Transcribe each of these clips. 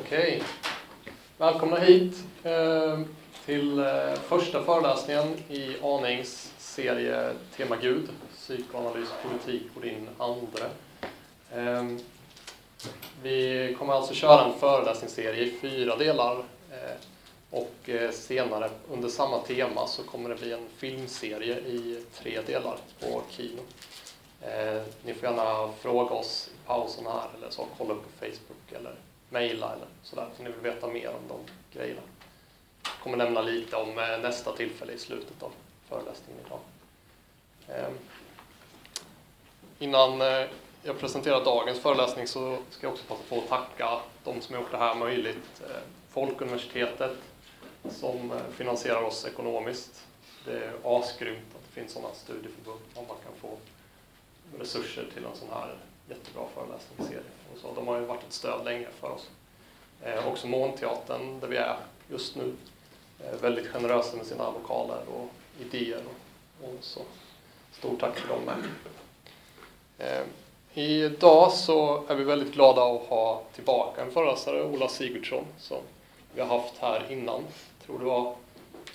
Okej. Välkomna hit eh, till eh, första föreläsningen i Anings serie Tema Gud, psykoanalys, politik och din andre. Eh, vi kommer alltså köra en föreläsningsserie i fyra delar eh, och eh, senare under samma tema så kommer det bli en filmserie i tre delar på Kino. Eh, ni får gärna fråga oss i pausen här eller så, kolla upp på Facebook eller mejla eller sådär, om ni vill veta mer om de grejerna. Jag kommer nämna lite om eh, nästa tillfälle i slutet av föreläsningen idag. Ehm, innan eh, jag presenterar dagens föreläsning så ska jag också passa på att tacka de som har gjort det här möjligt. Eh, Folkuniversitetet som finansierar oss ekonomiskt. Det är asgrymt att det finns sådana studieförbund där man kan få resurser till en sån här jättebra föreläsningsserie. Och så, de har ju varit ett stöd länge för oss. Eh, också Månteatern, där vi är just nu, är väldigt generösa med sina lokaler och idéer. Och, och så. Stort tack till dem med. Eh, idag så är vi väldigt glada att ha tillbaka en föreläsare, Ola Sigurdsson, som vi har haft här innan. Jag tror det var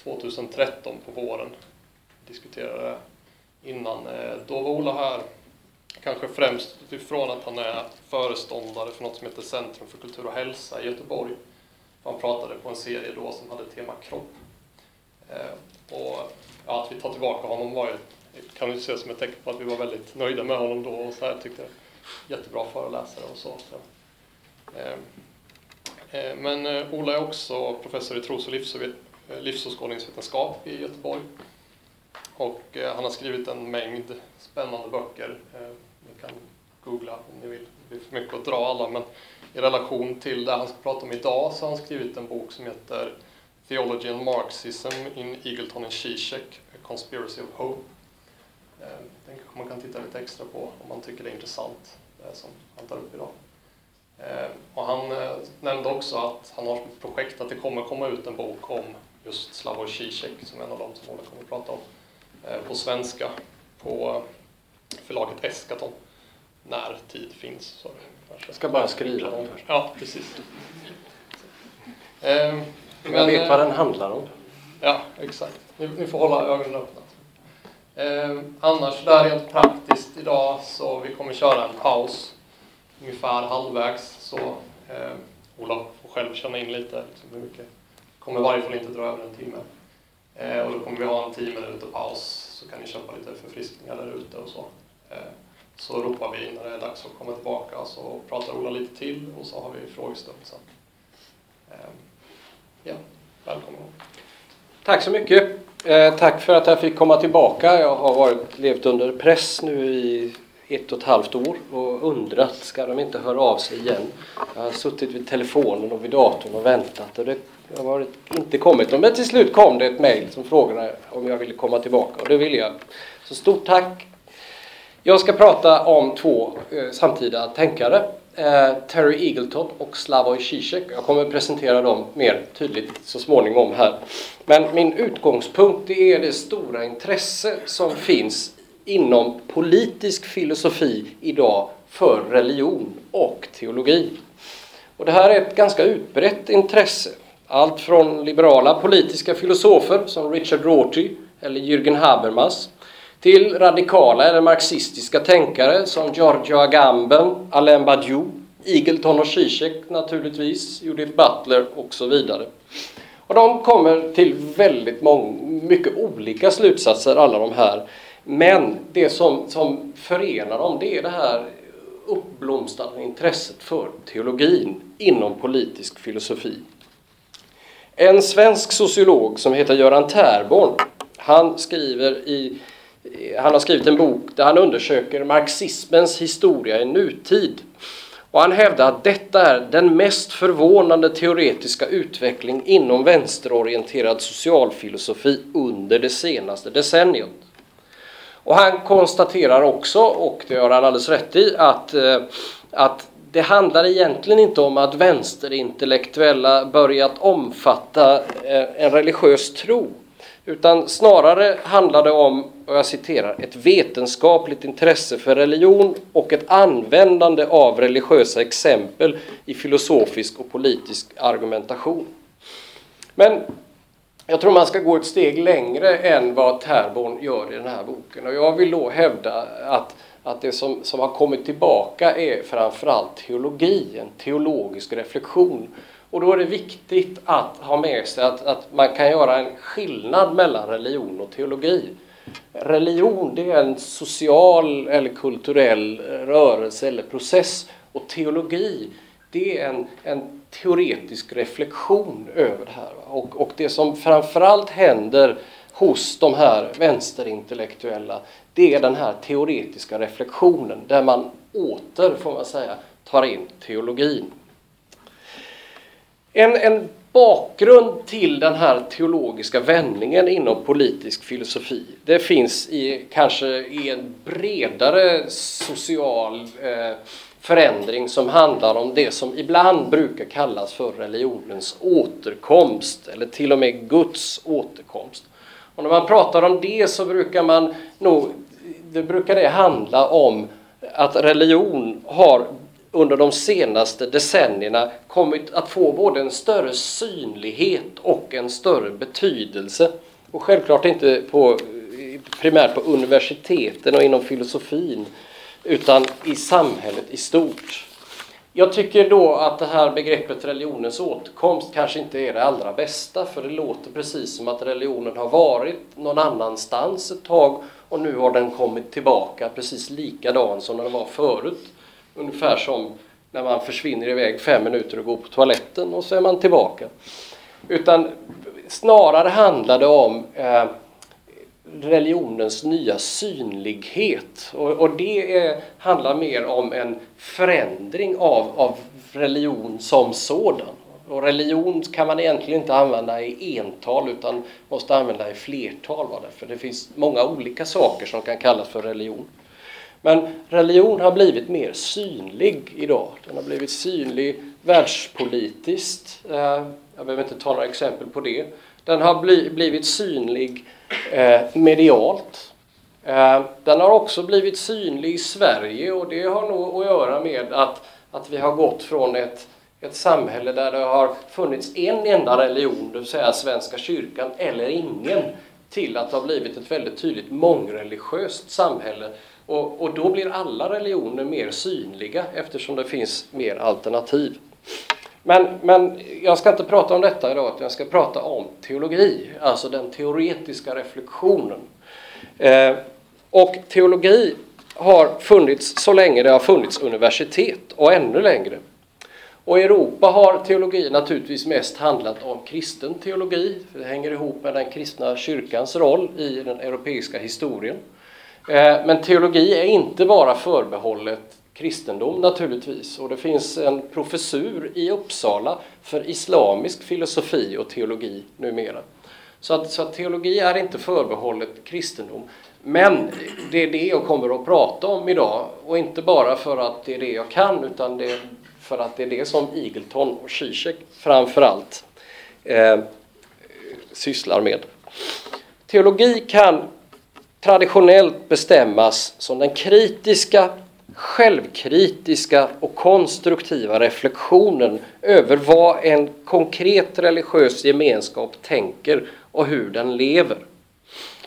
2013 på våren. Vi diskuterade innan. Eh, då var Ola här Kanske främst utifrån att han är föreståndare för något som heter Centrum för kultur och hälsa i Göteborg. Han pratade på en serie då som hade tema kropp. Eh, och ja, att vi tar tillbaka honom var ju, kan ju ses som ett tecken på att vi var väldigt nöjda med honom då och så här tyckte jättebra föreläsare och så. så. Eh, eh men eh, Ola är också professor i tros och eh, livsåskådningsvetenskap i Göteborg. Och eh, han har skrivit en mängd spännande böcker eh, ni kan googla om ni vill. Det blir för mycket att dra alla, men i relation till det han ska prata om idag så har han skrivit en bok som heter Theology and Marxism in Eagleton and Zizek, A Conspiracy of Hope. Eh, den kanske man kan titta lite extra på om man tycker det är intressant, det som han tar upp idag. Eh, och han nämnde också att han har ett projekt att det kommer komma ut en bok om just Slavoj Zizek, som är en av de som Ola kommer att prata om, på svenska på förlaget Eskaton när tid finns. Så jag ska bara skriva den först. Ja, precis. Eh, men, jag vet vad den handlar om. Ja, exakt. Ni, ni får hålla ögonen öppna. Eh, annars, där rent praktiskt idag, så vi kommer köra en paus ungefär halvvägs. Så eh, Olof får själv känna in lite liksom hur mycket. kommer i varje fall inte dra över en timme. Eh, och då kommer vi ha en tio minuter paus så kan ni köpa lite förfriskningar där ute och så. Eh, så ropar vi när det är dags att komma tillbaka så pratar Ola lite till och så har vi frågestund sen. Eh, ja, välkommen. Tack så mycket. Eh, tack för att jag fick komma tillbaka. Jag har varit, levt under press nu i ett och ett halvt år och undrat, ska de inte höra av sig igen? Jag har suttit vid telefonen och vid datorn och väntat och det har inte kommit Men till slut kom det ett mejl som frågade om jag ville komma tillbaka och det ville jag. Så stort tack jag ska prata om två eh, samtida tänkare. Eh, Terry Eagleton och Slavoj Zizek. Jag kommer presentera dem mer tydligt så småningom här. Men min utgångspunkt är det stora intresse som finns inom politisk filosofi idag för religion och teologi. Och det här är ett ganska utbrett intresse. Allt från liberala politiska filosofer som Richard Rorty eller Jürgen Habermas till radikala eller marxistiska tänkare som Giorgio Agamben, Alain Badiou, Eagleton och Zizek naturligtvis, Judith Butler och så vidare. Och de kommer till väldigt många, mycket olika slutsatser alla de här. Men det som, som förenar dem det är det här uppblomstrande intresset för teologin inom politisk filosofi. En svensk sociolog som heter Göran Tärborn, han skriver i han har skrivit en bok där han undersöker marxismens historia i nutid. Och han hävdar att detta är den mest förvånande teoretiska utveckling inom vänsterorienterad socialfilosofi under det senaste decenniet. Och han konstaterar också, och det har han alldeles rätt i, att, eh, att det handlar egentligen inte om att vänsterintellektuella börjat omfatta eh, en religiös tro Utan snarare handlar det om, och jag citerar, ett vetenskapligt intresse för religion och ett användande av religiösa exempel i filosofisk och politisk argumentation. Men jag tror man ska gå ett steg längre än vad Terborn gör i den här boken. Och jag vill då hävda att, att det som, som har kommit tillbaka är framförallt teologi, en teologisk reflektion. Och då är det viktigt att ha med sig att, att man kan göra en skillnad mellan religion och teologi. Religion det är en social eller kulturell rörelse eller process och teologi det är en, en teoretisk reflektion över det här. Och, och det som framförallt händer hos de här vänsterintellektuella det är den här teoretiska reflektionen där man åter, får man säga, tar in teologin. En, en bakgrund till den här teologiska vändningen inom politisk filosofi det finns i kanske i en bredare social eh, förändring som handlar om det som ibland brukar kallas för religionens återkomst eller till och med Guds återkomst. Och när man pratar om det så brukar man nog, det brukar det handla om att religion har under de senaste decennierna kommit att få både en större synlighet och en större betydelse. Och självklart inte på, primärt på universiteten och inom filosofin utan i samhället i stort. Jag tycker då att det här begreppet religionens återkomst kanske inte är det allra bästa för det låter precis som att religionen har varit någon annanstans ett tag och nu har den kommit tillbaka precis likadan som den var förut. Ungefär som när man försvinner iväg fem minuter och går på toaletten och så är man tillbaka. Utan snarare handlar det om eh, religionens nya synlighet. Och, och det är, handlar mer om en förändring av, av religion som sådan. Och religion kan man egentligen inte använda i ental utan måste använda i flertal. För det finns många olika saker som kan kallas för religion. Men religion har blivit mer synlig idag. Den har blivit synlig världspolitiskt. Eh, jag behöver inte ta några exempel på det. Den har blivit synlig eh, medialt. Eh, den har också blivit synlig i Sverige och det har nog att göra med att, att vi har gått från ett, ett samhälle där det har funnits en enda religion, det vill säga Svenska kyrkan, eller ingen, till att det har blivit ett väldigt tydligt mångreligiöst samhälle och, och då blir alla religioner mer synliga eftersom det finns mer alternativ. Men, men jag ska inte prata om detta idag, utan jag ska prata om teologi, alltså den teoretiska reflektionen. Eh, och teologi har funnits så länge det har funnits universitet och ännu längre. Och i Europa har teologi naturligtvis mest handlat om kristen teologi. för Det hänger ihop med den kristna kyrkans roll i den europeiska historien. Eh, men teologi är inte bara förbehållet kristendom naturligtvis. Och det finns en professur i Uppsala för islamisk filosofi och teologi numera. Så att, så att teologi är inte förbehållet kristendom. Men det är det jag kommer att prata om idag. Och inte bara för att det är det jag kan utan det är för att det är det som Eagleton och Zizek framförallt eh, sysslar med. Teologi kan traditionellt bestämmas som den kritiska, självkritiska och konstruktiva reflektionen över vad en konkret religiös gemenskap tänker och hur den lever.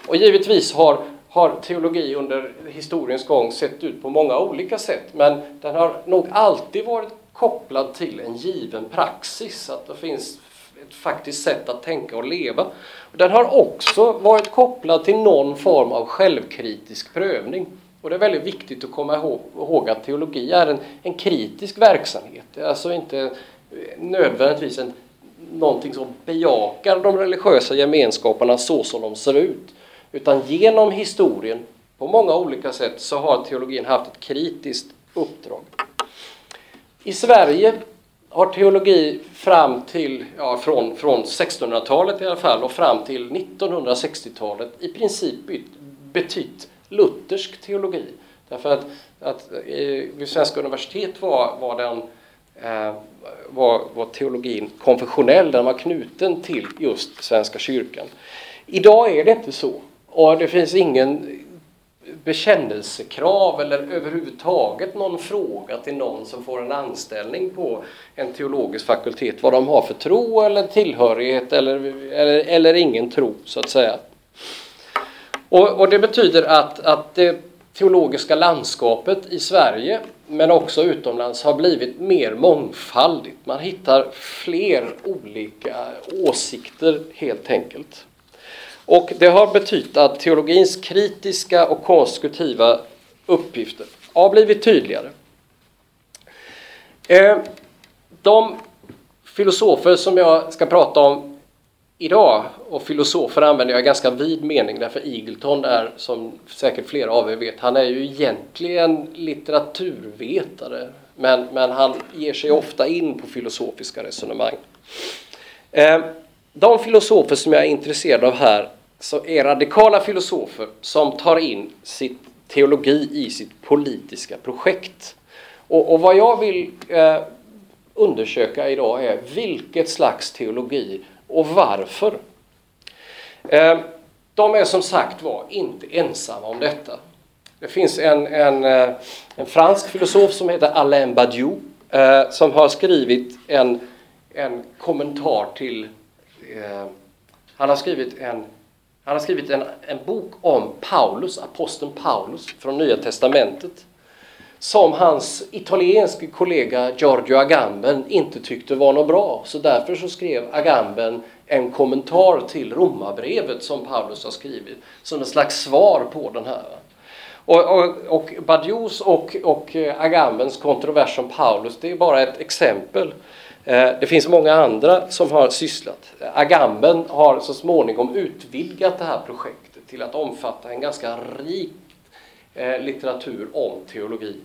Och givetvis har, har teologi under historiens gång sett ut på många olika sätt men den har nog alltid varit kopplad till en given praxis, att det finns ett faktiskt sätt att tänka och leva. Den har också varit kopplad till någon form av självkritisk prövning. Och det är väldigt viktigt att komma ihåg, att teologi är en, en kritisk verksamhet. Det är alltså inte eh, nödvändigtvis en, någonting som bejakar de religiösa gemenskaperna så som de ser ut. Utan genom historien, på många olika sätt, så har teologin haft ett kritiskt uppdrag. I Sverige har teologi fram till, ja, från, från 1600-talet i alla fall och fram till 1960-talet i princip betytt luthersk teologi. Därför att, att eh, vid svenska universitet var, var, den, eh, var, var teologin konfessionell, den var knuten till just Svenska kyrkan. Idag är det inte så. Och det finns ingen bekännelsekrav eller överhuvudtaget någon fråga till någon som får en anställning på en teologisk fakultet vad de har för tro eller tillhörighet eller, eller, eller ingen tro så att säga. Och, och det betyder att, att det teologiska landskapet i Sverige men också utomlands har blivit mer mångfaldigt. Man hittar fler olika åsikter helt enkelt. Och det har betytt att teologins kritiska och konstruktiva uppgifter har blivit tydligare. Eh, de filosofer som jag ska prata om idag, och filosofer använder jag i ganska vid mening därför Eagleton är, som säkert flera av er vet, han är ju egentligen litteraturvetare men, men han ger sig ofta in på filosofiska resonemang. Eh, de filosofer som jag är intresserad av här så är radikala filosofer som tar in sitt teologi i sitt politiska projekt. Och, och vad jag vill eh, undersöka idag är vilket slags teologi och varför. Ehm, de är som sagt var inte ensamma om detta. Det finns en, en, eh, en fransk filosof som heter Alain Badiou eh, som har skrivit en, en kommentar till eh, han har skrivit en, han har skrivit en, en bok om Paulus, aposteln Paulus från Nya Testamentet som hans italienske kollega Giorgio Agamben inte tyckte var något bra. Så därför så skrev Agamben en kommentar till romabrevet som Paulus har skrivit som en slags svar på den här. Och, och, och Badios och, och eh, Agambens kontrovers om Paulus det är bara ett exempel. Eh, det finns många andra som har sysslat. Agamben har så småningom utvidgat det här projektet till att omfatta en ganska rik eh, litteratur om teologi.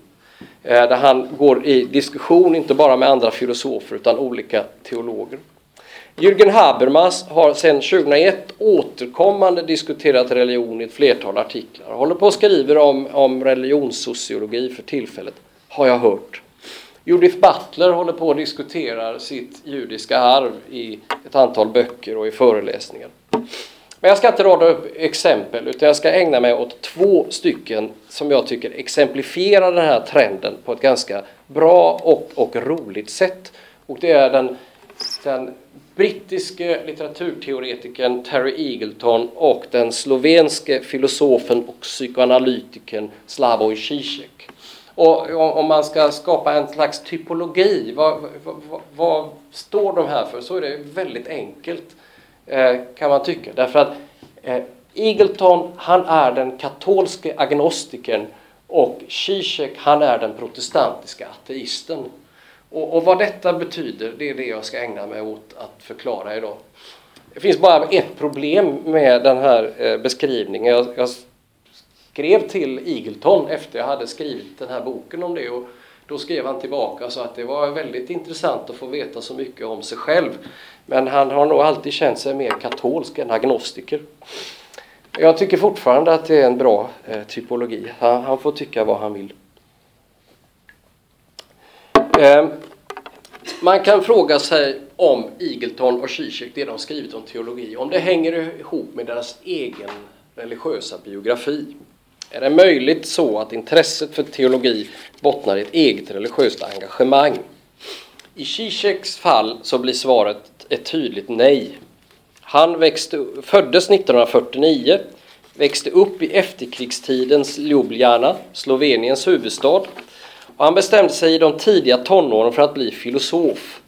Där han går i diskussion, inte bara med andra filosofer utan olika teologer. Jürgen Habermas har sedan 2001 återkommande diskuterat religion i ett flertal artiklar. Håller på och skriver om, om religionssociologi för tillfället, har jag hört. Judith Butler håller på och diskuterar sitt judiska arv i ett antal böcker och i föreläsningar. Men jag ska inte rada upp exempel utan jag ska ägna mig åt två stycken som jag tycker exemplifierar den här trenden på ett ganska bra och, och roligt sätt. Och det är den, den brittiske litteraturteoretikern Terry Eagleton och den slovenske filosofen och psykoanalytikern Slavoj Žižek. Och om man ska skapa en slags typologi, vad, vad, vad, står de här för? Så är det väldigt enkelt eh, kan man tycka. Därför att eh, Eagleton, han är den katolske agnostikern och Zizek, han är den protestantiska ateisten. Och, och, vad detta betyder, det är det jag ska ägna mig åt att förklara idag. Det finns bara ett problem med den här eh, beskrivningen. Jag, jag skrev till Eagleton efter jag hade skrivit den här boken om det och då skrev han tillbaka och sa att det var väldigt intressant att få veta så mycket om sig själv. Men han har nog alltid känt sig mer katolsk än agnostiker. Jag tycker fortfarande att det är en bra eh, typologi. Han, han, får tycka vad han vill. Eh, man kan fråga sig om Eagleton och Zizek, det de skrivit om teologi, om det hänger ihop med deras egen religiösa biografi. Är det möjligt så att intresset för teologi bottnar i ett eget religiöst engagemang? I Zizeks fall så blir svaret ett tydligt nej. Han växte, föddes 1949, växte upp i efterkrigstidens Ljubljana, Sloveniens huvudstad. Och han bestämde sig i de tidiga tonåren för att bli filosof.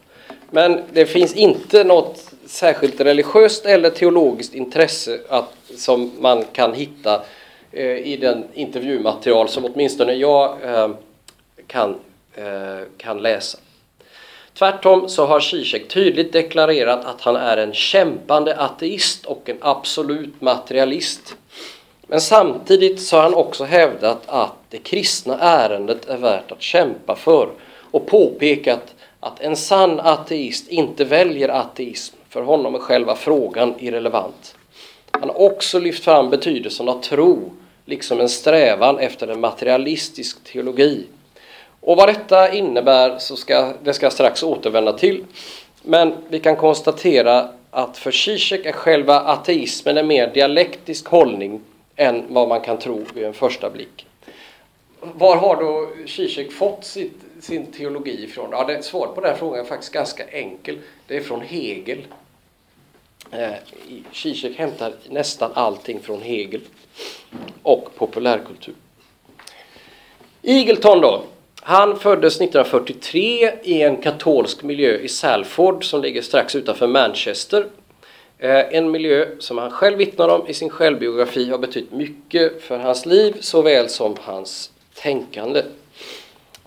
Men det finns inte något särskilt religiöst eller teologiskt intresse att, som man kan hitta Eh, i den intervjumaterial som åtminstone jag eh, kan, eh, kan läsa. Tvärtom så har Zizek tydligt deklarerat att han är en kämpande ateist och en absolut materialist. Men samtidigt så har han också hävdat att det kristna ärendet är värt att kämpa för och påpekat att en sann ateist inte väljer ateism. För honom är själva frågan irrelevant. Han har också lyft fram betydelsen av tro liksom en strävan efter en materialistisk teologi. Och vad detta innebär så ska, det ska jag strax återvända till. Men vi kan konstatera att för Zizek är själva ateismen en mer dialektisk hållning än vad man kan tro vid en första blick. Var har då Zizek fått sitt, sin teologi ifrån? Ja, det, svaret på den frågan är faktiskt ganska enkel. Det är från Hegel. Eh, Zizek hämtar nästan allting från Hegel och populärkultur. Eagleton då. Han föddes 1943 i en katolsk miljö i Salford som ligger strax utanför Manchester. Eh, en miljö som han själv vittnar om i sin självbiografi har betytt mycket för hans liv såväl som hans tänkande.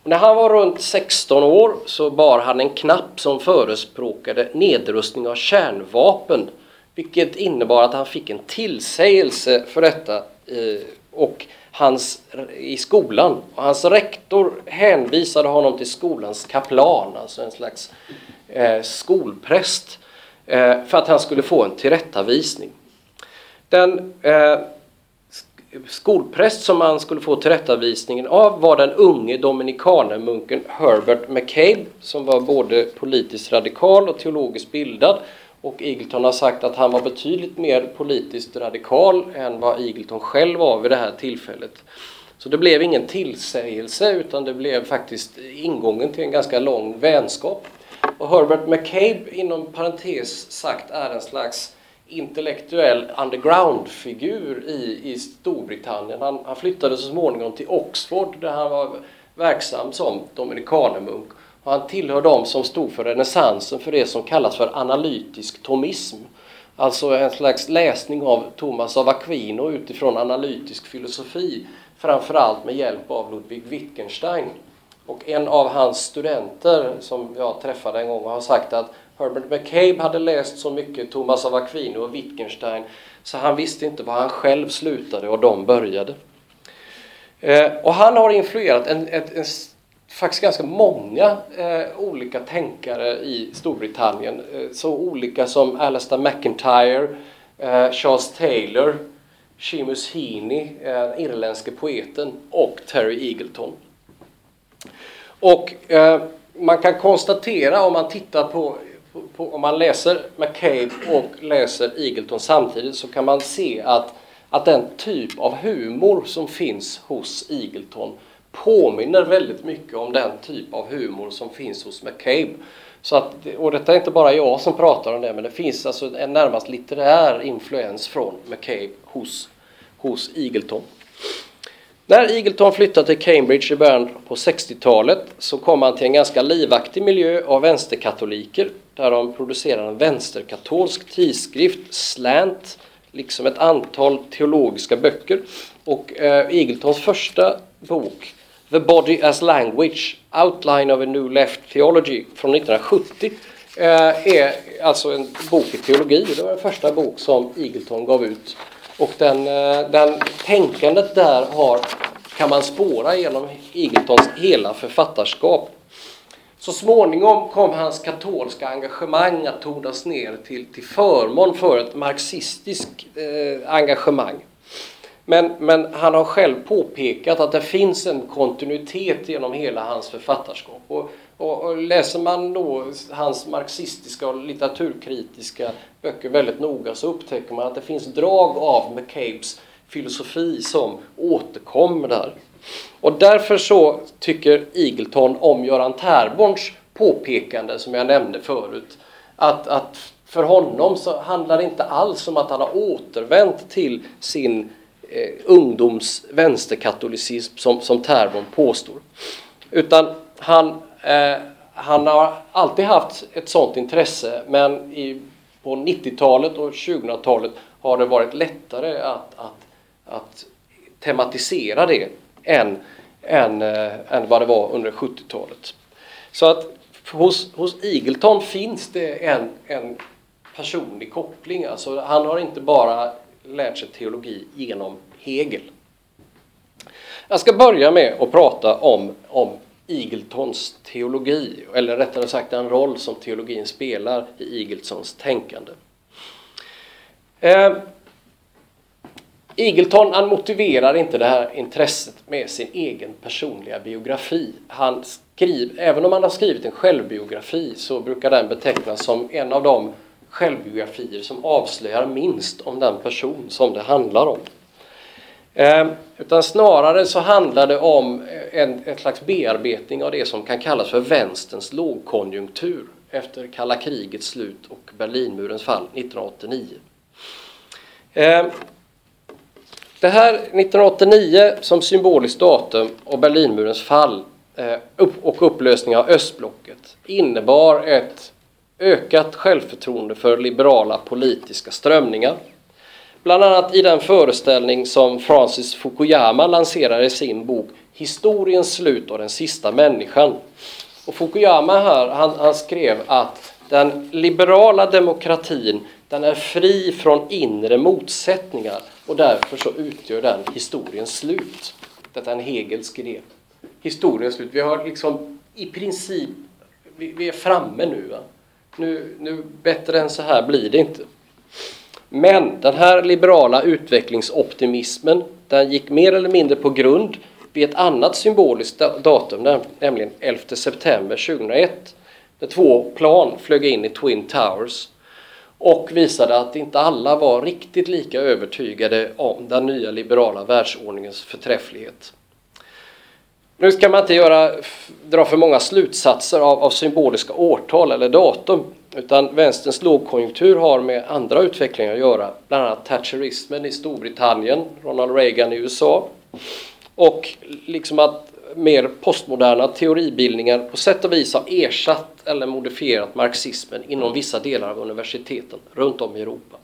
När han var runt 16 år så bar han en knapp som förespråkade nedrustning av kärnvapen vilket innebar att han fick en tillsägelse för detta eh, och hans, i skolan. Och hans rektor hänvisade honom till skolans kaplan, alltså en slags eh, skolpräst, Eh, för att han skulle få en tillrättavisning. Den eh, skolpräst som han skulle få tillrättavisningen av var den unge dominikanermunken Herbert McCabe som var både politiskt radikal och teologiskt bildad och Eagleton har sagt att han var betydligt mer politiskt radikal än vad Eagleton själv var vid det här tillfället. Så det blev ingen tillsägelse utan det blev faktiskt ingången till en ganska lång vänskap. Och Herbert McCabe inom parentes sagt är en slags intellektuell underground-figur i, i Storbritannien. Han, han flyttade så småningom till Oxford där han var verksam som dominikanermunk och han tillhör de som stod för renässansen för det som kallas för analytisk tomism. Alltså en slags läsning av Thomas av Aquino utifrån analytisk filosofi. Framförallt med hjälp av Ludwig Wittgenstein. Och en av hans studenter som jag träffade en gång har sagt att Herbert McCabe hade läst så mycket Thomas av Aquino och Wittgenstein så han visste inte var han själv slutade och de började. Eh, och han har influerat en, en, en faktiskt ganska många eh, olika tänkare i Storbritannien. Eh, så olika som Alastair McIntyre, eh, Charles Taylor, Seamus Heaney, eh, irländske poeten och Terry Eagleton. Och eh, man kan konstatera om man tittar på, på, på, om man läser McCabe och läser Eagleton samtidigt så kan man se att, att den typ av humor som finns hos Eagleton påminner väldigt mycket om den typ av humor som finns hos McCabe. Så att, och detta är inte bara jag som pratar om det, men det finns alltså en närmast litterär influens från McCabe hos, hos Eagleton. När Eagleton flyttade till Cambridge i början på 60-talet så kom han till en ganska livaktig miljö av vänsterkatoliker där de producerade en vänsterkatolsk tidskrift, Slant, liksom ett antal teologiska böcker. Och eh, Eagletons första bok The Body as Language, Outline of a New Left Theology från 1970 eh, är alltså en bok i teologi. Det var den första bok som Eagleton gav ut. Och den, eh, den tänkandet där har, kan man spåra genom Egiltons hela författarskap. Så småningom kom hans katolska engagemang att tonas ner till, till förmån för ett marxistiskt eh, engagemang. Men, men han har själv påpekat att det finns en kontinuitet genom hela hans författarskap. Och, och, och, läser man då hans marxistiska och litteraturkritiska böcker väldigt noga så upptäcker man att det finns drag av McCabes filosofi som återkommer där. Och därför så tycker Eagleton om Göran Terborns påpekande som jag nämnde förut. Att, att för honom så handlar det inte alls om att han har återvänt till sin eh, ungdoms vänsterkatolicism som, som Terborn påstår. Utan han, eh, han har alltid haft ett sådant intresse men i, på 90-talet och 2000-talet har det varit lättare att, att, att tematisera det än, än, äh, än vad det var under 70-talet. Så att hos, hos Eagleton finns det en, en personlig koppling. Alltså han har inte bara lärt sig teologi genom Hegel. Jag ska börja med att prata om, om Eagletons teologi, eller rättare sagt den roll som teologin spelar i Igeltons tänkande. Eh, Eagleton han motiverar inte det här intresset med sin egen personliga biografi. Han skriv, även om han har skrivit en självbiografi så brukar den betecknas som en av de självbiografier som avslöjar minst om den person som det handlar om. Ehm, utan snarare så handlar det om eh, en, en slags bearbetning av det som kan kallas för vänsterns lågkonjunktur efter kalla krigets slut och Berlinmurens fall 1989. Ehm, det här 1989 som symboliskt datum och Berlinmurens fall eh, och upplösning av östblocket innebar ett ökat självförtroende för liberala politiska strömningar. Bland annat i den föreställning som Francis Fukuyama lanserar i sin bok Historiens slut och den sista människan. Och Fukuyama här, han, han skrev att den liberala demokratin den är fri från inre motsättningar och därför så utgör den historiens slut. Detta är en Hegelsk idé. Historiens slut. Vi har liksom i princip, vi, vi är framme nu, va? nu. Nu bättre än så här blir det inte. Men den här liberala utvecklingsoptimismen den gick mer eller mindre på grund vid ett annat symboliskt datum, nämligen 11 september 2001 när två plan flög in i Twin Towers och visade att inte alla var riktigt lika övertygade om den nya liberala världsordningens förträfflighet. Nu ska man inte göra, dra för många slutsatser av, av symboliska årtal eller datum utan vänsterns lågkonjunktur har med andra utvecklingar att göra, bland annat thatcherismen i Storbritannien, Ronald Reagan i USA och liksom att mer postmoderna teoribildningar på sätt och vis har ersatt eller modifierat marxismen inom vissa delar av universiteten runt om i Europa.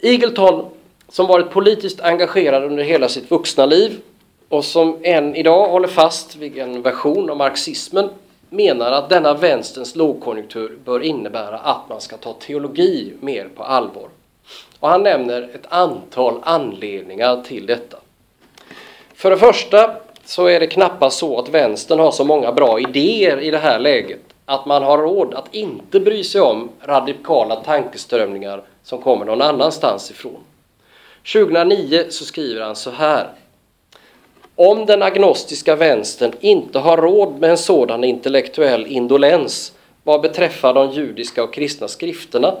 Eagleton, som varit politiskt engagerad under hela sitt vuxna liv och som än idag håller fast vid en version av marxismen menar att denna vänsterns lågkonjunktur bör innebära att man ska ta teologi mer på allvar. Och han nämner ett antal anledningar till detta. För det första så är det knappast så att vänstern har så många bra idéer i det här läget att man har råd att inte bry sig om radikala tankeströmningar som kommer någon annanstans ifrån. 2009 så skriver han så här. Om den agnostiska vänstern inte har råd med en sådan intellektuell indolens vad beträffar de judiska och kristna skrifterna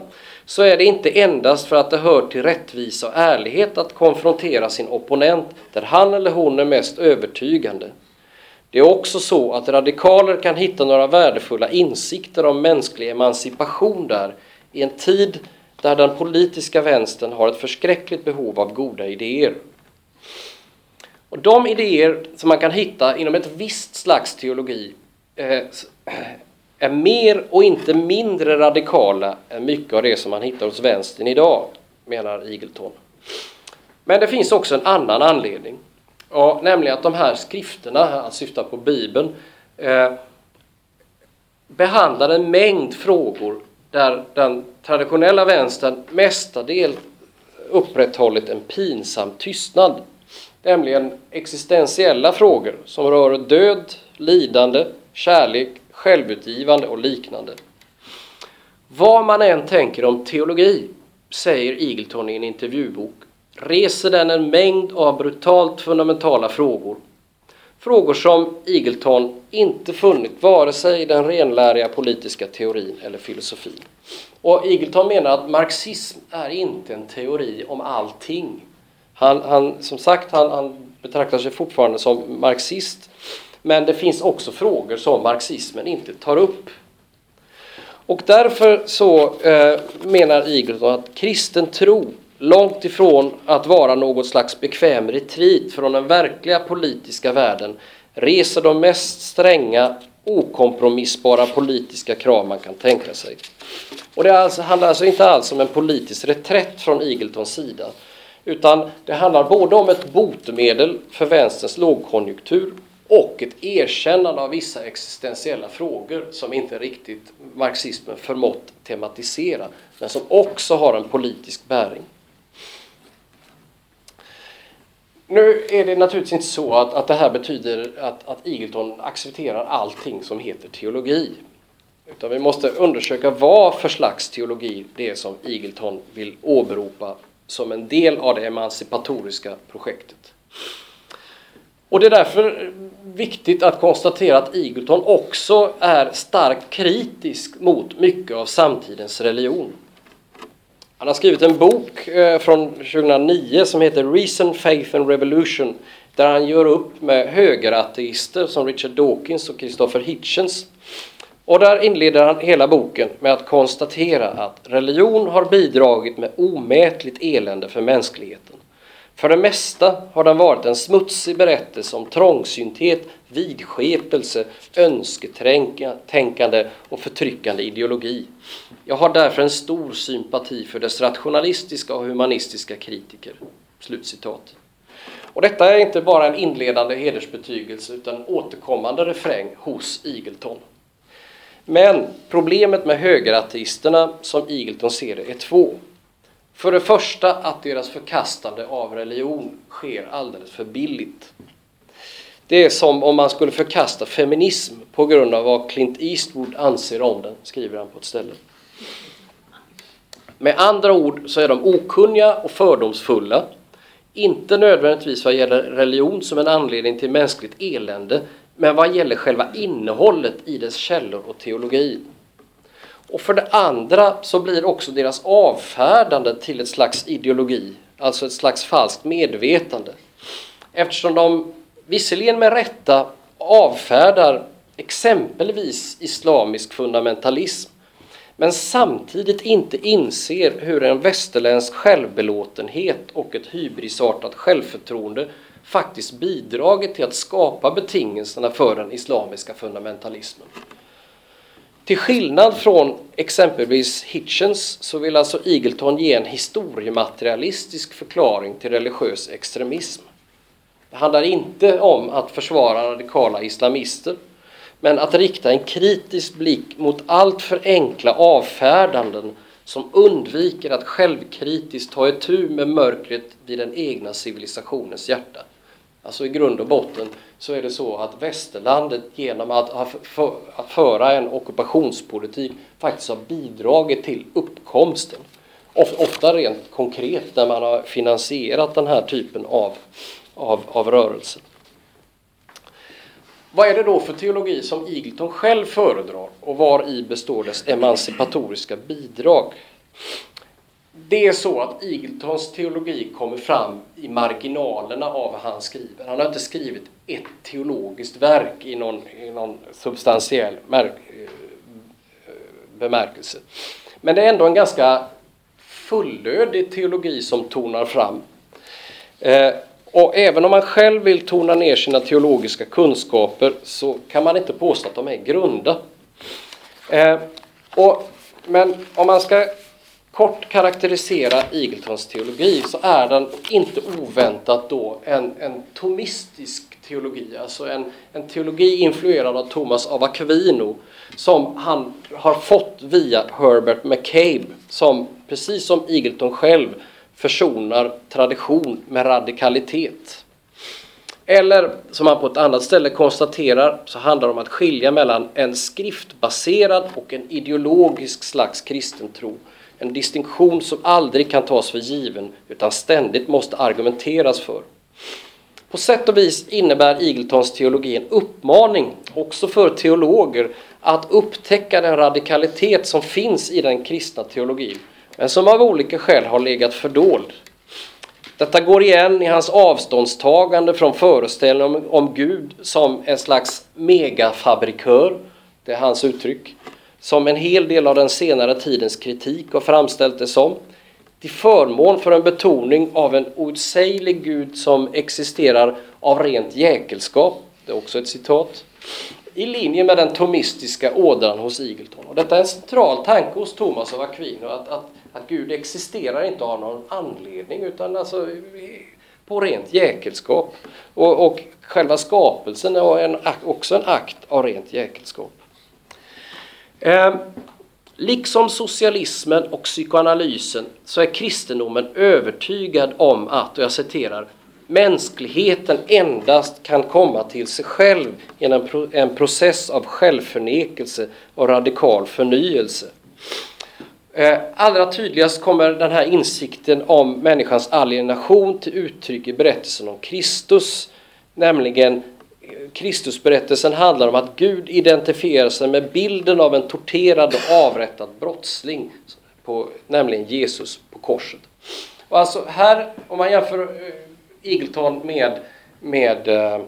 så är det inte endast för att det hör till rättvisa och ärlighet att konfrontera sin opponent där han eller hon är mest övertygande. Det är också så att radikaler kan hitta några värdefulla insikter om mänsklig emancipation där i en tid där den politiska vänstern har ett förskräckligt behov av goda idéer. Och de idéer som man kan hitta inom ett visst slags teologi eh, eh, är mer och inte mindre radikala än mycket av det som man hittar hos vänstern idag, menar Eagleton. Men det finns också en annan anledning. Ja, nämligen att de här skrifterna, han syftar på Bibeln, eh, behandlar en mängd frågor där den traditionella vänstern mestadels upprätthållit en pinsam tystnad. Nämligen existentiella frågor som rör död, lidande, kärlek, självutgivande och liknande. Vad man än tänker om teologi, säger Eagleton i en intervjubok, reser den en mängd av brutalt fundamentala frågor. Frågor som Eagleton inte funnit vare sig i den renläriga politiska teorin eller filosofin. Och Eagleton menar att marxism är inte en teori om allting. Han, han som sagt, han, han betraktar sig fortfarande som marxist men det finns också frågor som marxismen inte tar upp. Och därför så eh, menar Eagleton att kristen tro, långt ifrån att vara något slags bekväm retreat från den verkliga politiska världen, reser de mest stränga, okompromissbara politiska krav man kan tänka sig. Och det alltså, handlar alltså inte alls om en politisk reträtt från Eagletons sida, utan det handlar både om ett botemedel för vänsterns lågkonjunktur och ett erkännande av vissa existentiella frågor som inte riktigt marxismen förmått tematisera, men som också har en politisk bäring. Nu är det naturligtvis inte så att, att det här betyder att, att Eagleton accepterar allting som heter teologi. Utan vi måste undersöka vad för slags teologi det är som Eagleton vill åberopa som en del av det emancipatoriska projektet. Och det är därför viktigt att konstatera att Eagleton också är starkt kritisk mot mycket av samtidens religion. Han har skrivit en bok eh, från 2009 som heter Reason, Faith and Revolution där han gör upp med högerateister som Richard Dawkins och Christopher Hitchens. Och där inleder han hela boken med att konstatera att religion har bidragit med omätligt elände för mänskligheten. För det mesta har den varit en smutsig berättelse om trångsynthet, vidskepelse, önsketänkande och förtryckande ideologi. Jag har därför en stor sympati för dess rationalistiska och humanistiska kritiker. Slutcitat. Och detta är inte bara en inledande hedersbetygelse utan en återkommande refräng hos Igelton. Men problemet med högerateisterna som Eagleton ser det är två. För det första att deras förkastande av religion sker alldeles för billigt. Det är som om man skulle förkasta feminism på grund av vad Clint Eastwood anser om den, skriver han på ett ställe. Med andra ord så är de okunniga och fördomsfulla. Inte nödvändigtvis vad gäller religion som en anledning till mänskligt elände, men vad gäller själva innehållet i dess källor och teologi. Och för det andra så blir också deras avfärdande till ett slags ideologi, alltså ett slags falskt medvetande. Eftersom de visserligen med rätta avfärdar exempelvis islamisk fundamentalism men samtidigt inte inser hur en västerländsk självbelåtenhet och ett hybrisartat självförtroende faktiskt bidragit till att skapa betingelserna för den islamiska fundamentalismen. Till skillnad från exempelvis Hitchens så vill alltså Eagleton ge en historiematerialistisk förklaring till religiös extremism. Det handlar inte om att försvara radikala islamister men att rikta en kritisk blick mot allt för enkla avfärdanden som undviker att självkritiskt ta itu med mörkret vid den egna civilisationens hjärta. Alltså i grund och botten så är det så att västerlandet genom att, att föra en ockupationspolitik faktiskt har bidragit till uppkomsten. Ofta rent konkret när man har finansierat den här typen av, av, av rörelse. Vad är det då för teologi som Eagleton själv föredrar och var i består dess emancipatoriska bidrag? Det är så att Eagletons teologi kommer fram i marginalerna av vad han skriver. Han har inte skrivit ett teologiskt verk i någon, i någon substantiell eh, bemärkelse. Men det är ändå en ganska fullödig teologi som tonar fram. Eh, och även om man själv vill tona ner sina teologiska kunskaper så kan man inte påstå att de är grunda. Eh, och, men om man ska kort karaktärisera Eagletons teologi så är den inte oväntat då en, en tomistisk teologi, alltså en, en teologi influerad av Thomas av Aquino som han har fått via Herbert McCabe som precis som Eagleton själv försonar tradition med radikalitet. Eller som han på ett annat ställe konstaterar så handlar det om att skilja mellan en skriftbaserad och en ideologisk slags kristen tro. En distinktion som aldrig kan tas för given utan ständigt måste argumenteras för. På sätt och vis innebär Eagletons teologi en uppmaning också för teologer att upptäcka den radikalitet som finns i den kristna teologin men som av olika skäl har legat fördold. Detta går igen i hans avståndstagande från föreställningen om, om Gud som en slags megafabrikör, det är hans uttryck, som en hel del av den senare tidens kritik har framställt det som, till förmån för en betoning av en outsäglig Gud som existerar av rent jäkelskap, det är också ett citat, i linje med den tomistiska ådran hos Eagleton. Och detta är en central tanke hos Thomas av Aquino, att, att att Gud existerar inte av någon anledning utan alltså på rent jäkelskap. Och, och själva skapelsen är en, också en akt av rent jäkelskap. Eh, liksom socialismen och psykoanalysen så är kristendomen övertygad om att, och jag citerar, mänskligheten endast kan komma till sig själv genom en process av självförnekelse och radikal förnyelse. Ehm, allra tydligast kommer den här insikten om människans alienation till uttryck i berättelsen om Kristus, nämligen Kristusberättelsen handlar om att Gud identifierar sig med bilden av en torterad och avrättad brottsling, på, nämligen Jesus på korset. Och alltså här, om man jämför eh, Eagleton med, med eh,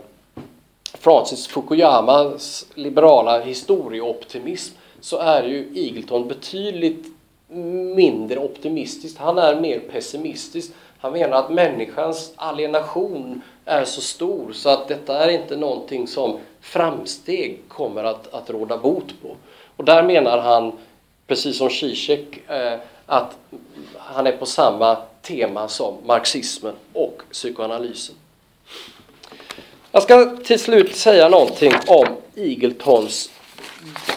Francis Fukuyamas liberala historieoptimism så är ju Eagleton betydligt mindre optimistisk. Han är mer pessimistisk. Han menar att människans alienation är så stor så att detta är inte någonting som framsteg kommer att, att råda bot på. Och där menar han, precis som Zizek, eh, att han är på samma tema som marxismen och psykoanalysen. Jag ska till slut säga någonting om Eagletons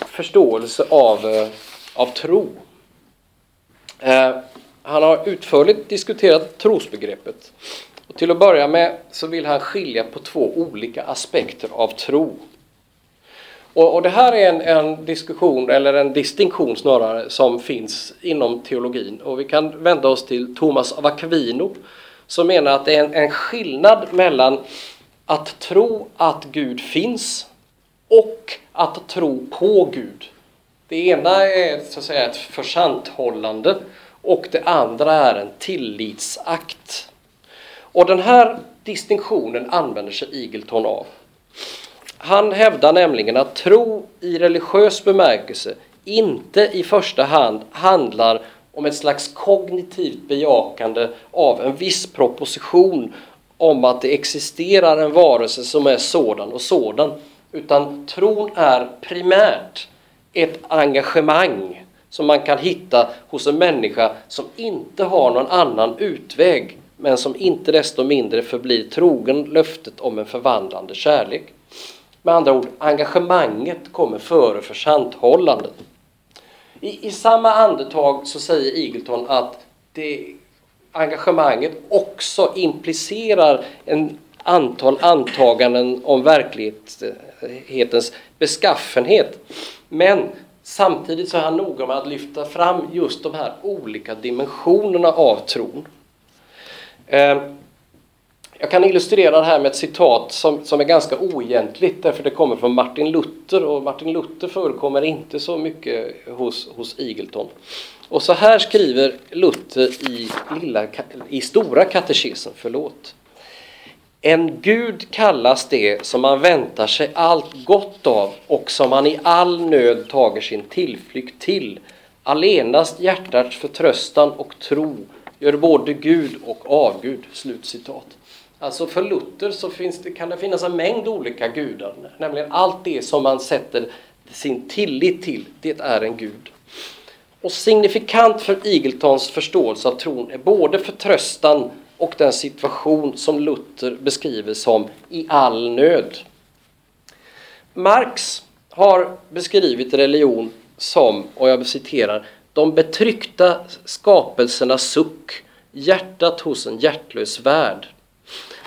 förståelse av, eh, av tro. Eh, han har utförligt diskuterat trosbegreppet. Och till att börja med så vill han skilja på två olika aspekter av tro. Och, och det här är en, en, diskussion, eller en distinktion snarare, som finns inom teologin. Och vi kan vända oss till Thomas av Aquino som menar att det är en, en skillnad mellan att tro att Gud finns och att tro på Gud. Det ena är så att säga ett försanthållande och det andra är en tillitsakt. Och den här distinktionen använder sig Eagleton av. Han hävdar nämligen att tro i religiös bemärkelse inte i första hand handlar om ett slags kognitivt bejakande av en viss proposition om att det existerar en varelse som är sådan och sådan. Utan tron är primärt ett engagemang som man kan hitta hos en människa som inte har någon annan utväg men som inte desto mindre förblir trogen löftet om en förvandlande kärlek. Med andra ord, engagemanget kommer före försanthållandet. I, I samma andetag så säger Eagleton att det, engagemanget också implicerar en antal antaganden om verklighetens beskaffenhet. Men samtidigt så är han noga med att lyfta fram just de här olika dimensionerna av tron. Ehm, jag kan illustrera det här med ett citat som, som är ganska oegentligt därför det kommer från Martin Luther och Martin Luther förekommer inte så mycket hos, hos Eagleton. Och så här skriver Luther i, lilla, i Stora katekesen, förlåt. En Gud kallas det som man väntar sig allt gott av och som man i all nöd tager sin tillflykt till. Allenast hjärtats förtröstan och tro gör både Gud och avgud. Slutcitat. Alltså för Luther så det, kan det finnas en mängd olika gudar, nämligen allt det som man sätter sin tillit till, det är en gud. Och signifikant för Eagletons förståelse av tron är både förtröstan och den situation som Luther beskriver som i all nöd. Marx har beskrivit religion som, och jag citerar, de betryckta skapelsernas suck, hjärtat hos en hjärtlös värld.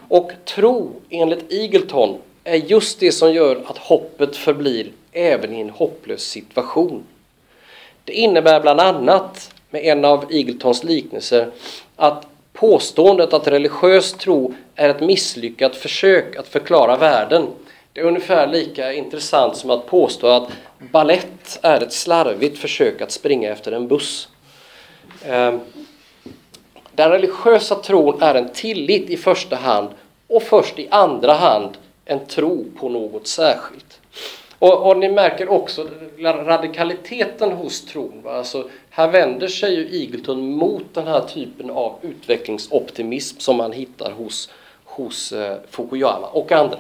Och tro, enligt Eagleton, är just det som gör att hoppet förblir även i en hopplös situation. Det innebär bland annat, med en av Eagletons liknelser, att påståendet att religiös tro är ett misslyckat försök att förklara världen det är ungefär lika intressant som att påstå att ballett är ett slarvigt försök att springa efter en buss. Ehm, den religiösa tron är en tillit i första hand och först i andra hand en tro på något särskilt. Och, och ni märker också radikaliteten hos tron. Va? Alltså, här vänder sig ju Eagleton mot den här typen av utvecklingsoptimism som man hittar hos, hos eh, Fukuyama och andra.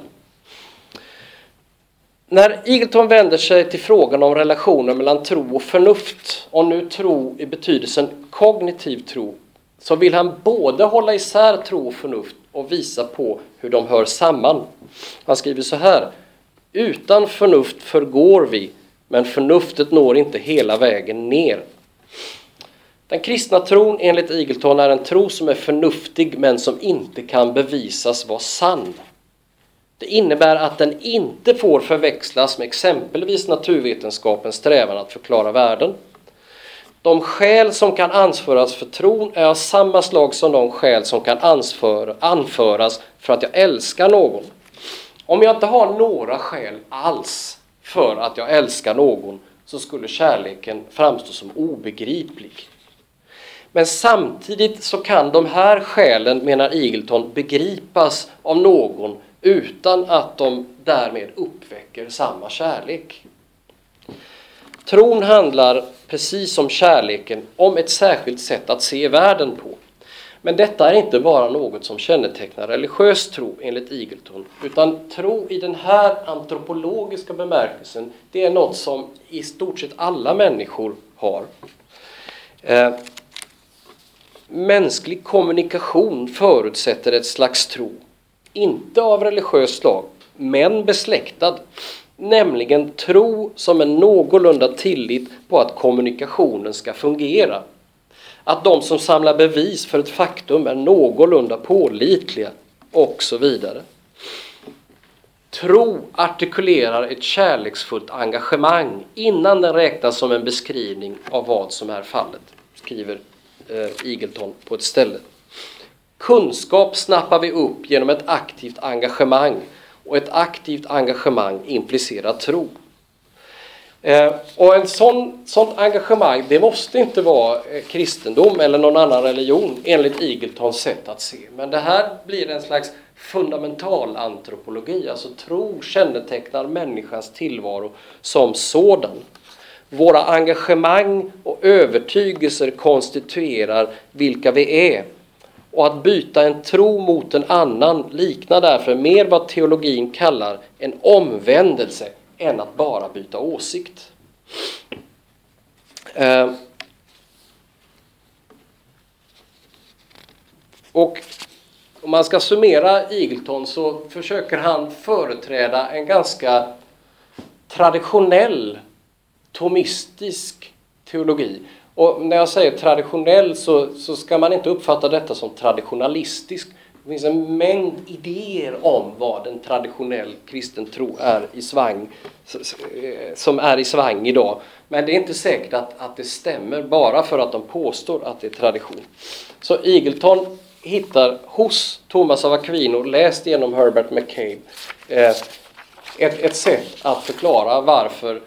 När Eagleton vänder sig till frågan om relationen mellan tro och förnuft, och nu tro i betydelsen kognitiv tro, så vill han både hålla isär tro och förnuft och visa på hur de hör samman. Han skriver så här. Utan förnuft förgår vi, men förnuftet når inte hela vägen ner. Den kristna tron enligt Eagleton är en tro som är förnuftig men som inte kan bevisas vara sann. Det innebär att den inte får förväxlas med exempelvis naturvetenskapens strävan att förklara världen. De skäl som kan anföras för tron är av samma slag som de skäl som kan anföras för att jag älskar någon. Om jag inte har några skäl alls för att jag älskar någon så skulle kärleken framstå som obegriplig. Men samtidigt så kan de här skälen, menar Eagleton, begripas av någon utan att de därmed uppväcker samma kärlek. Tron handlar, precis som kärleken, om ett särskilt sätt att se världen på. Men detta är inte bara något som kännetecknar religiös tro enligt Eagleton, utan tro i den här antropologiska bemärkelsen, det är något som i stort sett alla människor har. Eh, mänsklig kommunikation förutsätter ett slags tro, inte av religiöst slag, men besläktad, nämligen tro som en någorlunda tillit på att kommunikationen ska fungera att de som samlar bevis för ett faktum är någorlunda pålitliga och så vidare. Tro artikulerar ett kärleksfullt engagemang innan den räknas som en beskrivning av vad som är fallet, skriver eh, Eagleton på ett ställe. Kunskap snappar vi upp genom ett aktivt engagemang och ett aktivt engagemang implicerar tro. Eh, och en sån, sånt engagemang, det måste inte vara eh, kristendom eller någon annan religion enligt Eagletons sätt att se. Men det här blir en slags fundamental antropologi, alltså tro kännetecknar människans tillvaro som sådan. Våra engagemang och övertygelser konstituerar vilka vi är. Och att byta en tro mot en annan liknar därför mer vad teologin kallar en omvändelse än att bara byta åsikt. Eh, och om man ska summera Eagleton så försöker han företräda en ganska traditionell tomistisk teologi. Och när jag säger traditionell så, så ska man inte uppfatta detta som traditionalistisk det finns en mängd idéer om vad en traditionell kristen tro är i svang, eh, som är i svang idag. Men det är inte säkert att, att det stämmer bara för att de påstår att det är tradition. Så Eagleton hittar hos Thomas av Aquino, läst genom Herbert McCabe, eh, ett, ett sätt att förklara varför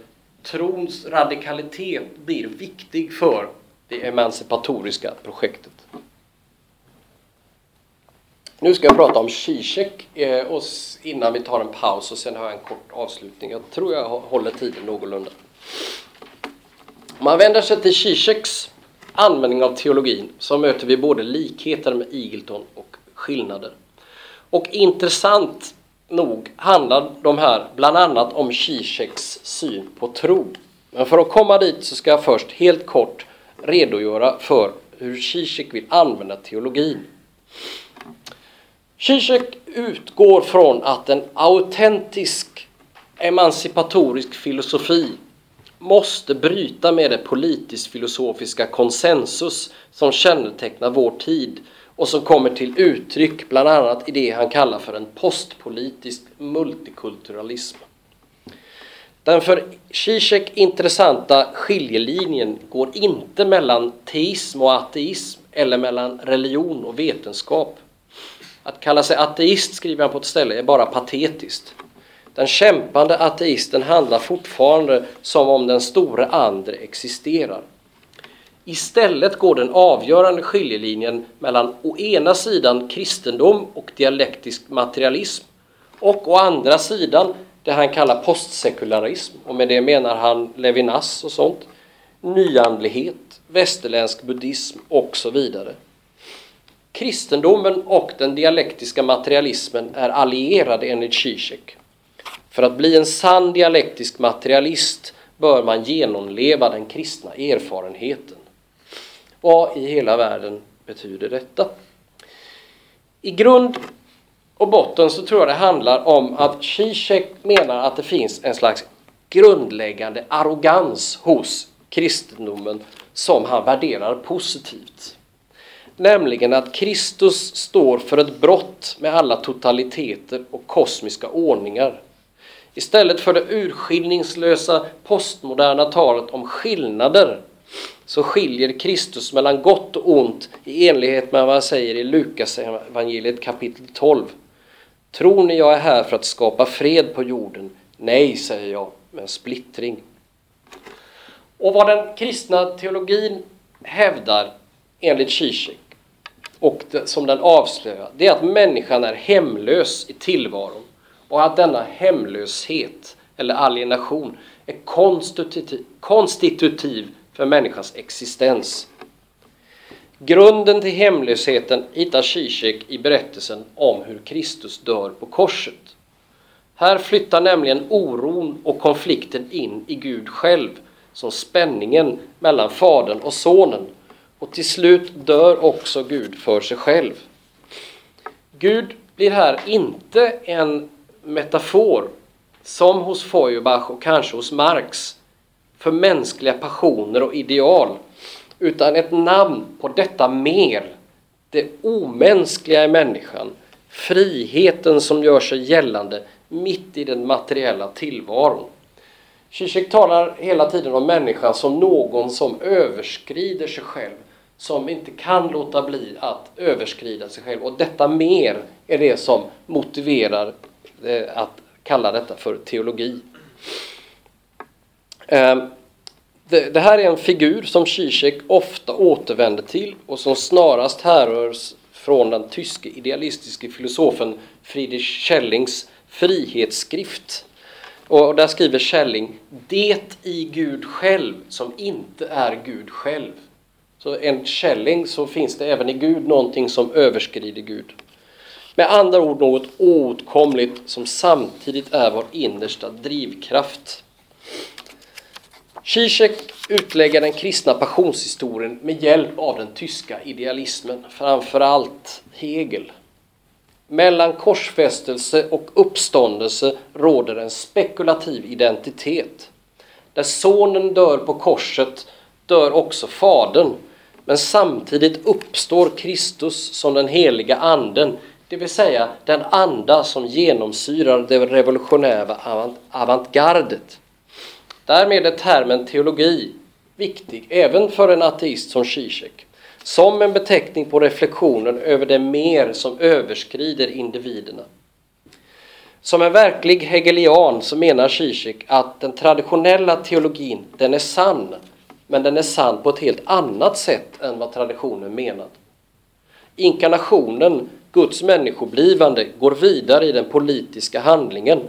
trons radikalitet blir viktig för det emancipatoriska projektet. Nu ska jag prata om Zizek eh, och innan vi tar en paus och sen har jag en kort avslutning. Jag tror jag håller tiden någorlunda. Om man vänder sig till Zizeks användning av teologin så möter vi både likheter med Eagleton och skillnader. Och intressant nog handlar de här bland annat om Zizeks syn på tro. Men för att komma dit så ska jag först helt kort redogöra för hur Zizek vill använda teologin. Zizek utgår från att en autentisk emancipatorisk filosofi måste bryta med det politisk-filosofiska konsensus som kännetecknar vår tid och som kommer till uttryck bland annat i det han kallar för en postpolitisk multikulturalism. Den för Zizek intressanta skiljelinjen går inte mellan teism och ateism eller mellan religion och vetenskap. Att kalla sig ateist, skriver han på ett ställe, är bara patetiskt. Den kämpande ateisten handlar fortfarande som om den store andre existerar. Istället går den avgörande skiljelinjen mellan å ena sidan kristendom och dialektisk materialism och å andra sidan det han kallar postsekularism och med det menar han Levinas och sånt, nyandlighet, västerländsk buddhism och så vidare. Kristendomen och den dialektiska materialismen är allierade enligt Zizek. För att bli en sann dialektisk materialist bör man genomleva den kristna erfarenheten. Vad i hela världen betyder detta? I grund och botten så tror jag det handlar om att Zizek menar att det finns en slags grundläggande arrogans hos kristendomen som han värderar positivt. Nämligen att Kristus står för ett brott med alla totaliteter och kosmiska ordningar. Istället för det urskillningslösa, postmoderna talet om skillnader så skiljer Kristus mellan gott och ont i enlighet med vad han säger i Lukas evangeliet kapitel 12. Tror ni jag är här för att skapa fred på jorden? Nej, säger jag, men splittring. Och vad den kristna teologin hävdar enligt Zizek och som den avslöjar, det är att människan är hemlös i tillvaron och att denna hemlöshet eller alienation är konstitutiv, konstitutiv för människans existens. Grunden till hemlösheten hittar Zizek i berättelsen om hur Kristus dör på korset. Här flyttar nämligen oron och konflikten in i Gud själv som spänningen mellan Fadern och Sonen och till slut dör också Gud för sig själv. Gud blir här inte en metafor som hos Feuerbach och kanske hos Marx för mänskliga passioner och ideal utan ett namn på detta mer, det omänskliga i människan, friheten som gör sig gällande mitt i den materiella tillvaron. Zizek talar hela tiden om människan som någon som överskrider sig själv, som inte kan låta bli att överskrida sig själv. Och detta mer är det som motiverar eh, att kalla detta för teologi. Ehm, det, det, här är en figur som Zizek ofta återvänder till och som snarast härrör från den tyske idealistiske filosofen Friedrich Schellings frihetsskrift. Och där skriver Schelling Det i Gud själv som inte är Gud själv. Så enligt Schelling så finns det även i Gud någonting som överskrider Gud. Med andra ord något oåtkomligt som samtidigt är vår innersta drivkraft. Zizek utlägger den kristna passionshistorien med hjälp av den tyska idealismen, framförallt Hegel. Mellan korsfästelse och uppståndelse råder en spekulativ identitet. Där sonen dör på korset dör också fadern, men samtidigt uppstår Kristus som den heliga anden, det vill säga den anda som genomsyrar det revolutionära avantgardet. Därmed är termen teologi viktig även för en ateist som Zizek som en beteckning på reflektionen över det mer som överskrider individerna. Som en verklig hegelian så menar Zizek att den traditionella teologin, den är sann, men den är sann på ett helt annat sätt än vad traditionen menat. Inkarnationen, Guds människoblivande, går vidare i den politiska handlingen.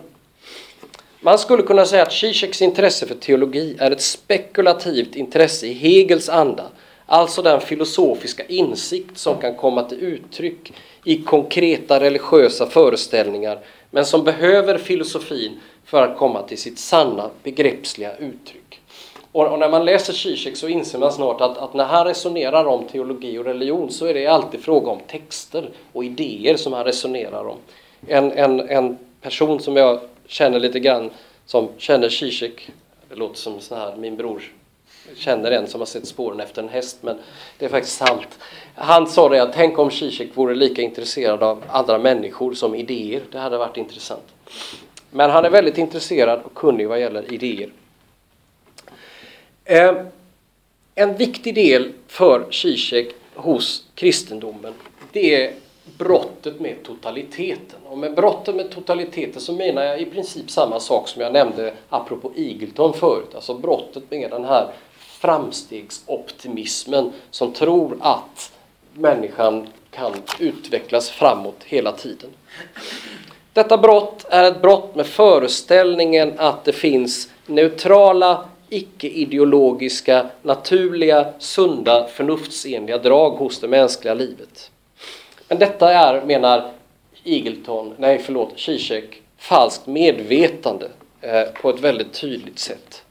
Man skulle kunna säga att Zizeks intresse för teologi är ett spekulativt intresse i Hegels anda, Alltså den filosofiska insikt som kan komma till uttryck i konkreta religiösa föreställningar men som behöver filosofin för att komma till sitt sanna begreppsliga uttryck. Och, och när man läser Zizek så inser man snart att, att, när han resonerar om teologi och religion så är det alltid fråga om texter och idéer som han resonerar om. En, en, en person som jag känner lite grann som känner Zizek, det låter som sån här, min bror känner en som har sett spåren efter en häst, men det är faktiskt sant. Han sa det att tänk om Zizek vore lika intresserad av andra människor som idéer. Det hade varit intressant. Men han är väldigt intresserad och kunnig vad gäller idéer. Eh, en viktig del för Zizek hos kristendomen, det är brottet med totaliteten. Och med brottet med totaliteten så menar jag i princip samma sak som jag nämnde apropå Eagleton förut. Alltså brottet med den här framstegsoptimismen som tror att människan kan utvecklas framåt hela tiden. Detta brott är ett brott med föreställningen att det finns neutrala, icke-ideologiska, naturliga, sunda, förnuftsenliga drag hos det mänskliga livet. Men detta är, menar Eagleton, nej förlåt, Zizek, falskt medvetande eh, på ett väldigt tydligt sätt.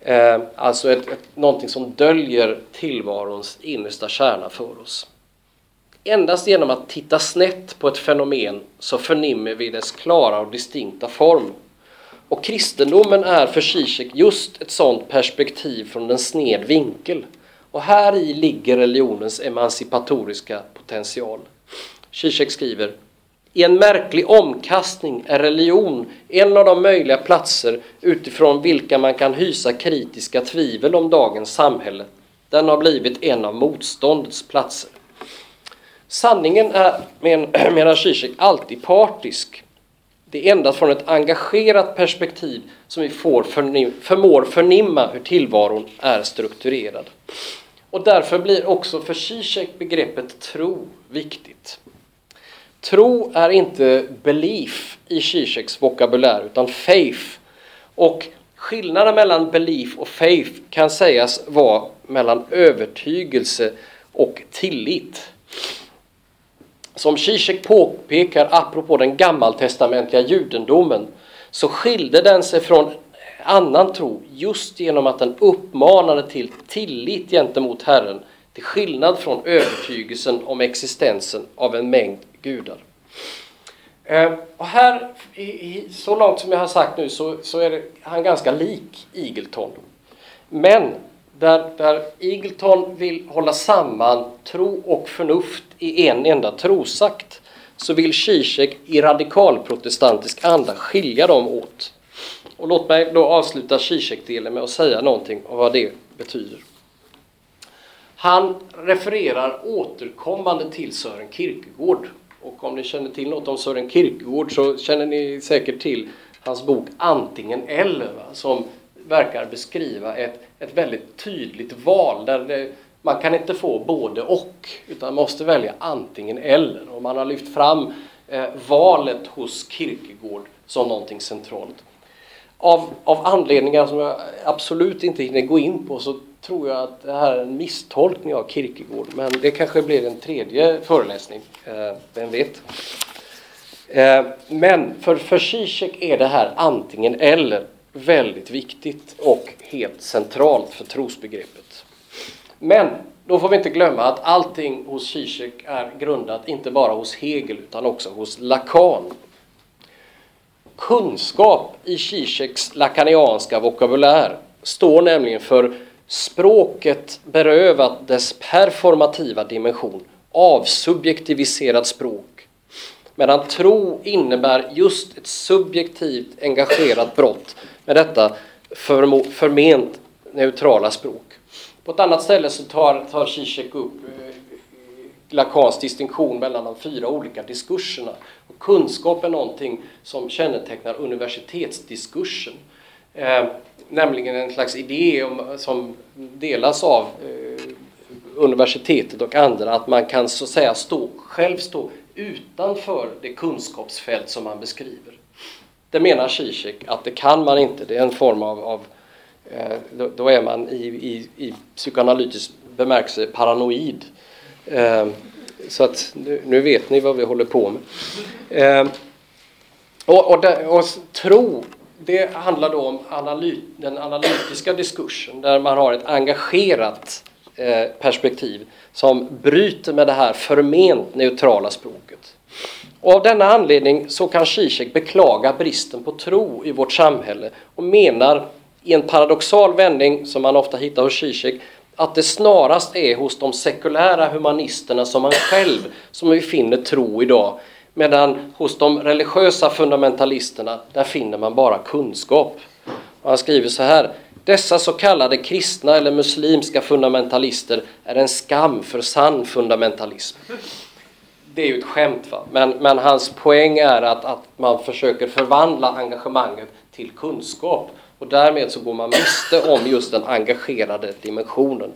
Eh, alltså ett, ett, någonting som döljer tillvarons innersta kärna för oss. Endast genom att titta snett på ett fenomen så förnimmer vi dess klara och distinkta form. Och kristendomen är för Zizek just ett sådant perspektiv från en sned vinkel. Och här i ligger religionens emancipatoriska potential. Zizek skriver i en märklig omkastning är religion en av de möjliga platser utifrån vilka man kan hysa kritiska tvivel om dagens samhälle. Den har blivit en av motståndets platser. Sanningen är, menar Zizek, alltid partisk. Det är endast från ett engagerat perspektiv som vi får förnim förmår förnimma hur tillvaron är strukturerad. Och därför blir också för Zizek begreppet tro viktigt. Tro är inte belief i Zizeks vokabulär utan faith. Och skillnaden mellan belief och faith kan sägas vara mellan övertygelse och tillit. Som Zizek påpekar apropå den gammaltestamentliga judendomen så skilde den sig från annan tro just genom att den uppmanade till tillit gentemot Herren till skillnad från övertygelsen om existensen av en mängd gudar. Eh, och här, så långt som jag har sagt nu, så, så är han ganska lik Eagleton. Men där, där Eagleton vill hålla samman tro och förnuft i en enda trosakt så vill Zizek i radikalprotestantisk anda skilja dem åt. Och låt mig då avsluta Zizek-delen med att säga någonting om vad det betyder. Han refererar återkommande till Sören Kierkegaard. Och om ni känner till något om Sören Kierkegaard så känner ni säkert till hans bok Antingen eller, va? som verkar beskriva ett, ett väldigt tydligt val där det, man kan inte få både och utan måste välja antingen eller. Och man har lyft fram eh, valet hos Kierkegaard som någonting centralt. Av, av anledningar som jag absolut inte hinner gå in på så tror jag att det här är en misstolkning av Kierkegaard. Men det kanske blir en tredje föreläsning, eh, vem vet. Eh, men för, för Zizek är det här antingen eller väldigt viktigt och helt centralt för trosbegreppet. Men då får vi inte glömma att allting hos Zizek är grundat inte bara hos Hegel utan också hos Lacan. Kunskap i Zizeks lakanianska vokabulär står nämligen för språket berövat dess performativa dimension, avsubjektiviserat språk. Medan tro innebär just ett subjektivt engagerat brott med detta förment neutrala språk. På ett annat ställe så tar, tar Zizek upp eh, Lacans distinktion mellan de fyra olika diskurserna. Och kunskap är någonting som kännetecknar universitetsdiskursen. Eh, nämligen en slags idé om, som delas av eh, universitetet och andra, att man kan så att säga stå, själv stå utanför det kunskapsfält som man beskriver. Det menar Zizek att det kan man inte. Det är en form av, av eh, Eh, då, då, är man i, i, i psykoanalytisk bemärkelse paranoid. Eh, så att nu, nu, vet ni vad vi håller på med. Eh, och, och, där, och, tro, det handlar då om analy, den analytiska diskursen där man har ett engagerat eh, perspektiv som bryter med det här förment neutrala språket. Och av denna anledning så kan Zizek beklaga bristen på tro i vårt samhälle och menar i en paradoxal vändning som man ofta hittar hos Zizek att det snarast är hos de sekulära humanisterna som man själv som vi finner tro idag medan hos de religiösa fundamentalisterna där finner man bara kunskap. Och han skriver så här dessa så kallade kristna eller muslimska fundamentalister är en skam för sann fundamentalism det är ju ett skämt, va? Men, men hans poäng är att, att man försöker förvandla engagemanget till kunskap och därmed så går man miste om just den engagerade dimensionen.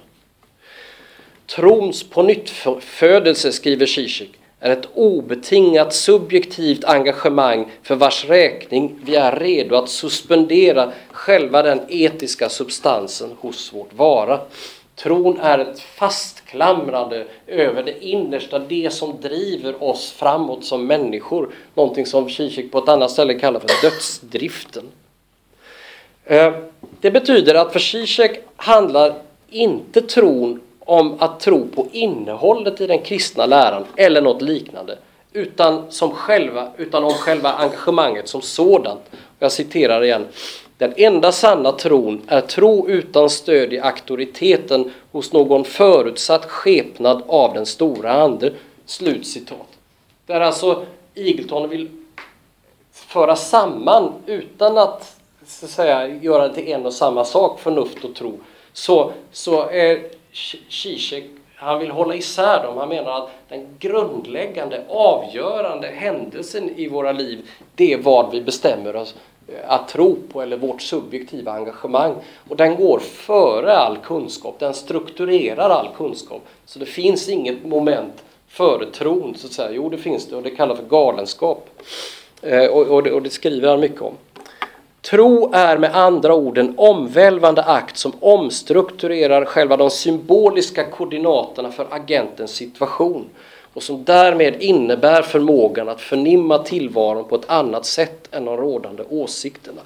Trons på födelse skriver Zizek, är ett obetingat subjektivt engagemang för vars räkning vi är redo att suspendera själva den etiska substansen hos vårt vara. Tron är ett fastklamrande över det innersta, det som driver oss framåt som människor. Någonting som Zizek på ett annat ställe kallar för dödsdriften. Eh, det betyder att för Zizek handlar inte tron om att tro på innehållet i den kristna läran eller något liknande utan, som själva, utan om själva engagemanget som sådant. Jag citerar igen. Den enda sanna tron är tro utan stöd i auktoriteten hos någon förutsatt skepnad av den stora ande. Slutcitat. Där alltså Eagleton vill föra samman utan att, så att säga, göra det till en och samma sak, förnuft och tro, så, så är Zizek han vill hålla isär dem. Han menar att den grundläggande, avgörande händelsen i våra liv, det är vad vi bestämmer oss eh, att tro på eller vårt subjektiva engagemang. Och den går före all kunskap, den strukturerar all kunskap. Så det finns inget moment före tron, så att säga. Jo, det finns det och det kallas för galenskap. Eh, och, och, det, och det skriver han mycket om. Tro är med andra ord en omvälvande akt som omstrukturerar själva de symboliska koordinaterna för agentens situation och som därmed innebär förmågan att förnimma tillvaron på ett annat sätt än de rådande åsikterna.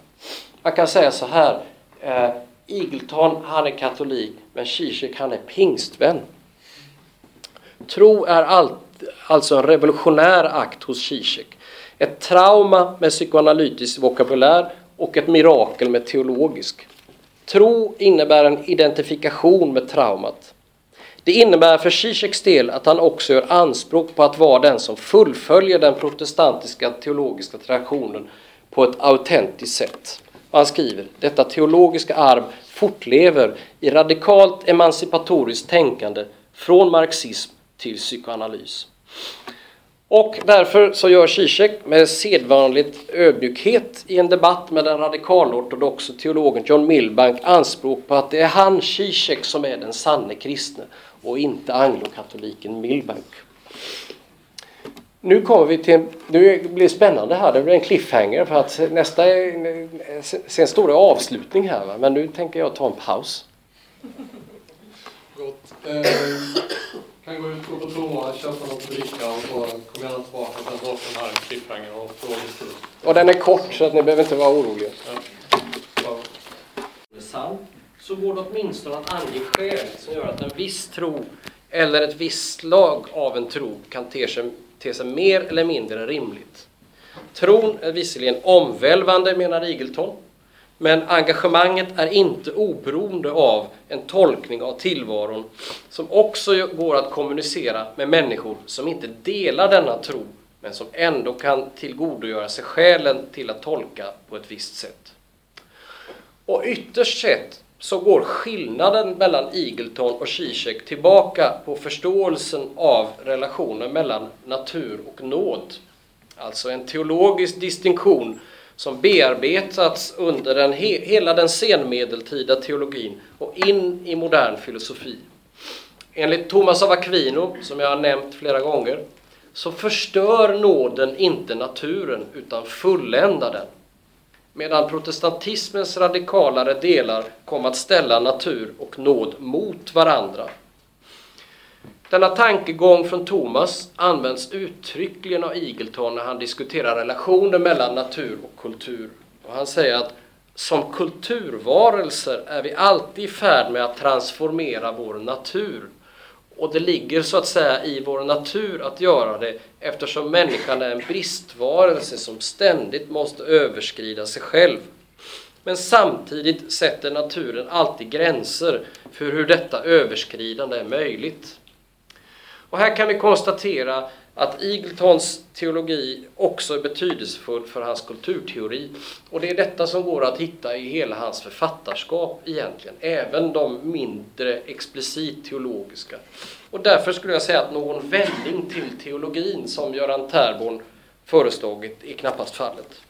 Man kan säga så här, eh, Igelton han är katolik men Zizek han är pingstvän. Tro är all, alltså en revolutionär akt hos Zizek. Ett trauma med psykoanalytisk vokabulär och ett mirakel med teologisk. Tro innebär en identifikation med traumat. Det innebär för Zizeks del att han också gör anspråk på att vara den som fullföljer den protestantiska teologiska traditionen på ett autentiskt sätt. Och han skriver, detta teologiska arv fortlever i radikalt emancipatoriskt tänkande från marxism till psykoanalys. Och därför så gör Zizek med sedvanligt ödmjukhet i en debatt med den radikalortodoxe teologen John Milbank anspråk på att det är han, Zizek, som är den sanne kristne och inte anglokatoliken Milbank. Nu kommer vi till, nu blir det spännande här, det blir en cliffhanger för att nästa, sen står det avslutning här va? men nu tänker jag ta en paus. Gott. Eh, kan gå ut, gå på toa, köpa något att dricka och så kommer jag tillbaka sen dra den här cliffhangern och frågestund. Och den är kort så att ni behöver inte vara oroliga. Ja. sant så går det åtminstone att ange skäl som gör att en viss tro eller ett visst slag av en tro kan te sig, te sig mer eller mindre rimligt. Tron är visserligen omvälvande, menar Igelton, men engagemanget är inte oberoende av en tolkning av tillvaron som också går att kommunicera med människor som inte delar denna tro men som ändå kan tillgodogöra sig skälen till att tolka på ett visst sätt. Och ytterst sett så går skillnaden mellan Igelton och Zizek tillbaka på förståelsen av relationen mellan natur och nåd. Alltså en teologisk distinktion som bearbetats under den, hela den senmedeltida teologin och in i modern filosofi. Enligt Thomas av Aquino, som jag har nämnt flera gånger, så förstör nåden inte naturen utan fulländar den. Medan protestantismens radikalare delar kom att ställa natur och nåd mot varandra. Denna tankegång från Thomas används uttryckligen av Igelton när han diskuterar relationen mellan natur och kultur. Och han säger att som kulturvarelser är vi alltid i färd med att transformera vår natur. Och det ligger så att säga i vår natur att göra det eftersom människan är en bristvarelse som ständigt måste överskrida sig själv. Men samtidigt sätter naturen alltid gränser för hur detta överskridande är möjligt. Och här kan vi konstatera att Eagletons teologi också är betydelsefull för hans kulturteori. Och det är detta som går att hitta i hela hans författarskap egentligen, även de mindre explicit teologiska. Och därför skulle jag säga att någon vändning till teologin som Göran Terborn föreslagit är knappast fallet.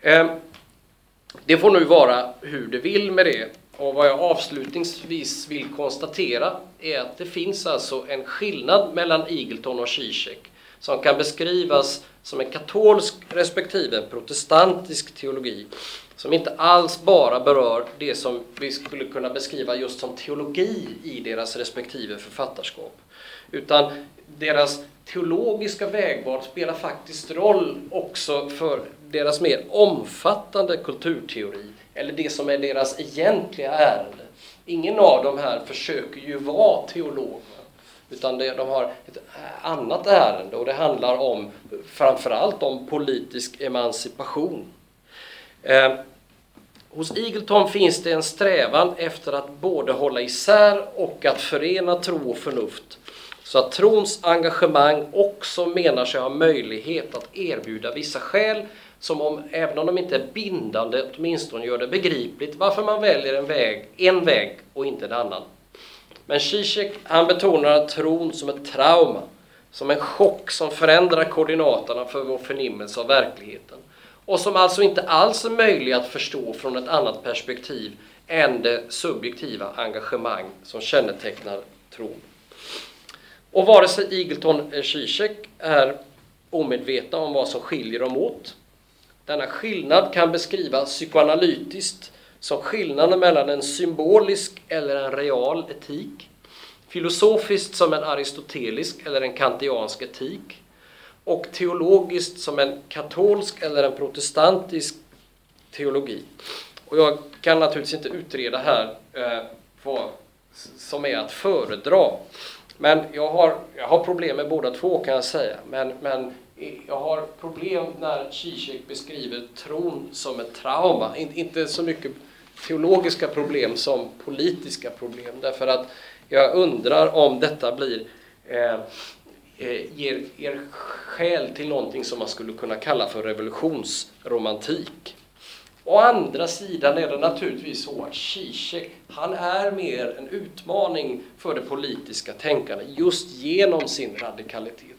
Ehm, det får nu vara hur det vill med det. Och vad jag avslutningsvis vill konstatera är att det finns alltså en skillnad mellan Eagleton och Zizek som kan beskrivas som en katolsk respektive en protestantisk teologi som inte alls bara berör det som vi skulle kunna beskriva just som teologi i deras respektive författarskap. Utan deras teologiska vägval spelar faktiskt roll också för deras mer omfattande kulturteori eller det som är deras egentliga ärende. Ingen av dem här försöker ju vara teologer utan de har ett annat ärende och det handlar om framförallt om politisk emancipation. Eh, hos Eagleton finns det en strävan efter att både hålla isär och att förena tro och förnuft. Så att trons engagemang också menar sig ha möjlighet att erbjuda vissa skäl som om, även om de inte är bindande, åtminstone gör det begripligt varför man väljer en väg, en väg och inte en annan. Men Zizek han betonar tron som ett trauma, som en chock som förändrar koordinaterna för vår förnimmelse av verkligheten och som alltså inte alls är möjlig att förstå från ett annat perspektiv än det subjektiva engagemang som kännetecknar tron. Och vare sig Eagleton eller Zizek är omedvetna om vad som skiljer dem åt. Denna skillnad kan beskrivas psykoanalytiskt som skillnaden mellan en symbolisk eller en real etik, filosofiskt som en aristotelisk eller en kantiansk etik och teologiskt som en katolsk eller en protestantisk teologi. Och jag kan naturligtvis inte utreda här eh, vad som är att föredra. Men jag har, jag har problem med båda två kan jag säga. Men, men jag har problem när Zizek beskriver tron som ett trauma. Inte så mycket teologiska problem som politiska problem. Därför att jag undrar om detta blir eh, eh, ger, ger skäl till någonting som man skulle kunna kalla för revolutionsromantik. Å andra sidan är det naturligtvis så att Zizek, han är mer en utmaning för det politiska tänkandet just genom sin radikalitet.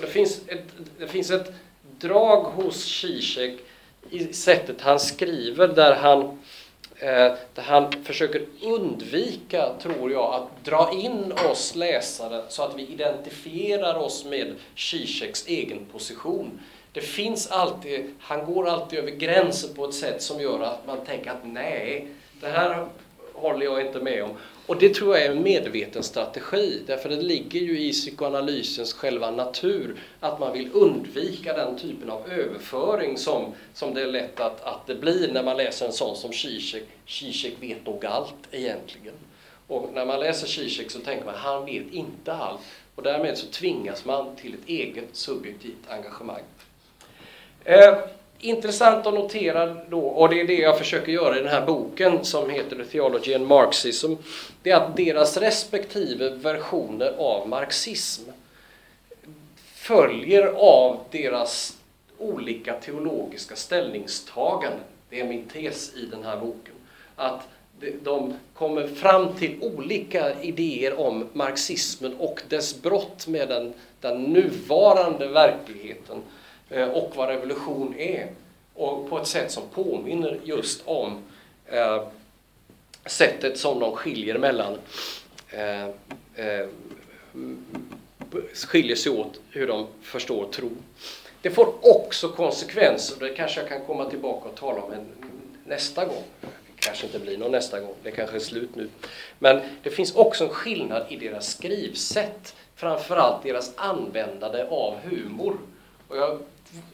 Och det, finns ett, det finns ett drag hos Zizek i sättet han skriver där han, eh, där han försöker undvika, tror jag, att dra in oss läsare så att vi identifierar oss med Zizeks egen position. Det finns alltid, han går alltid över gränsen på ett sätt som gör att man tänker att nej, det här håller jag inte med om. Och det tror jag är en medveten strategi, därför det ligger ju i psykoanalysens själva natur att man vill undvika den typen av överföring som, som det är lätt att, att det blir när man läser en sån som Zizek. Zizek vet nog allt egentligen. Och när man läser Zizek så tänker man han vet inte allt. Och därmed så tvingas man till ett eget subjektivt engagemang. Eh, intressant att notera då, och det är det jag försöker göra i den här boken som heter The Theology and Marxism, det är att deras respektive versioner av marxism följer av deras olika teologiska ställningstaganden. Det är min tes i den här boken. Att de kommer fram till olika idéer om marxismen och dess brott med den, den nuvarande verkligheten Eh, Eh, och vad revolution är. Och på ett sätt som påminner just om eh, sättet som de skiljer mellan eh, eh, skiljer sig åt hur de förstår tro. Det får också konsekvenser, det kanske jag kan komma tillbaka och tala om en, nästa gång. Det kanske inte blir någon nästa gång, det kanske är slut nu. Men det finns också en skillnad i deras skrivsätt, framförallt deras användande av humor. Och jag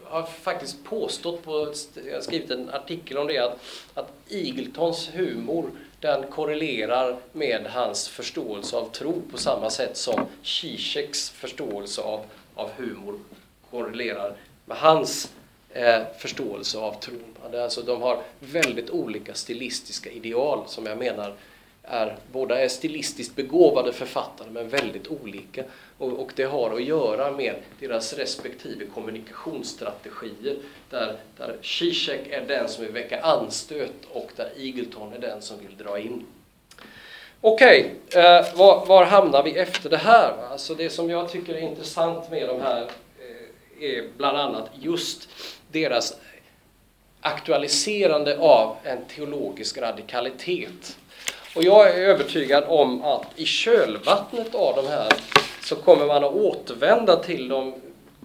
har faktiskt påstått, på, jag har skrivit en artikel om det, att, att Eagletons humor den korrelerar med hans förståelse av tro på samma sätt som Zizeks förståelse av, av humor korrelerar med hans eh, förståelse av tron. Alltså, de har väldigt olika stilistiska ideal som jag menar är, båda är stilistiskt begåvade författare men väldigt olika. Och, och, det har att göra med deras respektive kommunikationsstrategier där, där Zizek är den som vill väcka anstöt och där Eagleton är den som vill dra in. Okej, okay, eh, var, var, hamnar vi efter det här? Alltså det som jag tycker är intressant med de här eh, är bland annat just deras aktualiserande av en teologisk radikalitet. Och jag är övertygad om att i kölvattnet av de här så kommer man att återvända till de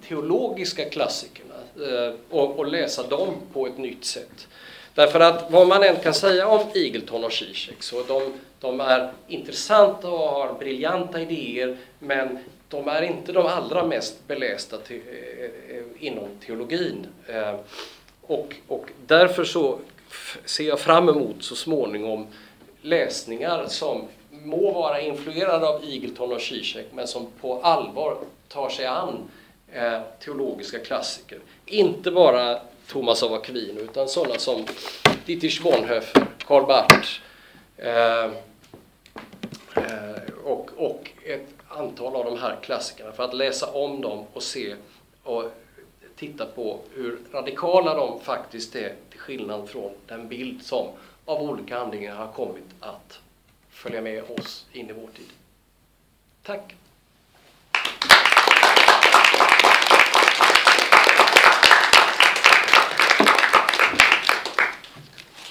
teologiska klassikerna eh, och, och, läsa dem på ett nytt sätt. Därför att vad man än kan säga om Eagleton och Zizek så de, de är intressanta och har briljanta idéer men de är inte de allra mest belästa te, eh, eh inom teologin. Eh, och, och därför så ser jag fram emot så småningom läsningar som må vara influerade av Eagleton och Zizek men som på allvar tar sig an eh, teologiska klassiker. Inte bara Thomas av Aquino utan sådana som Dietrich Bonhoeffer, Karl Barth eh, eh, och, och ett antal av de här klassikerna för att läsa om dem och se och titta på hur radikala de faktiskt är till skillnad från den bild som av olika anledningar har kommit att följa med oss in i vår tid. Tack!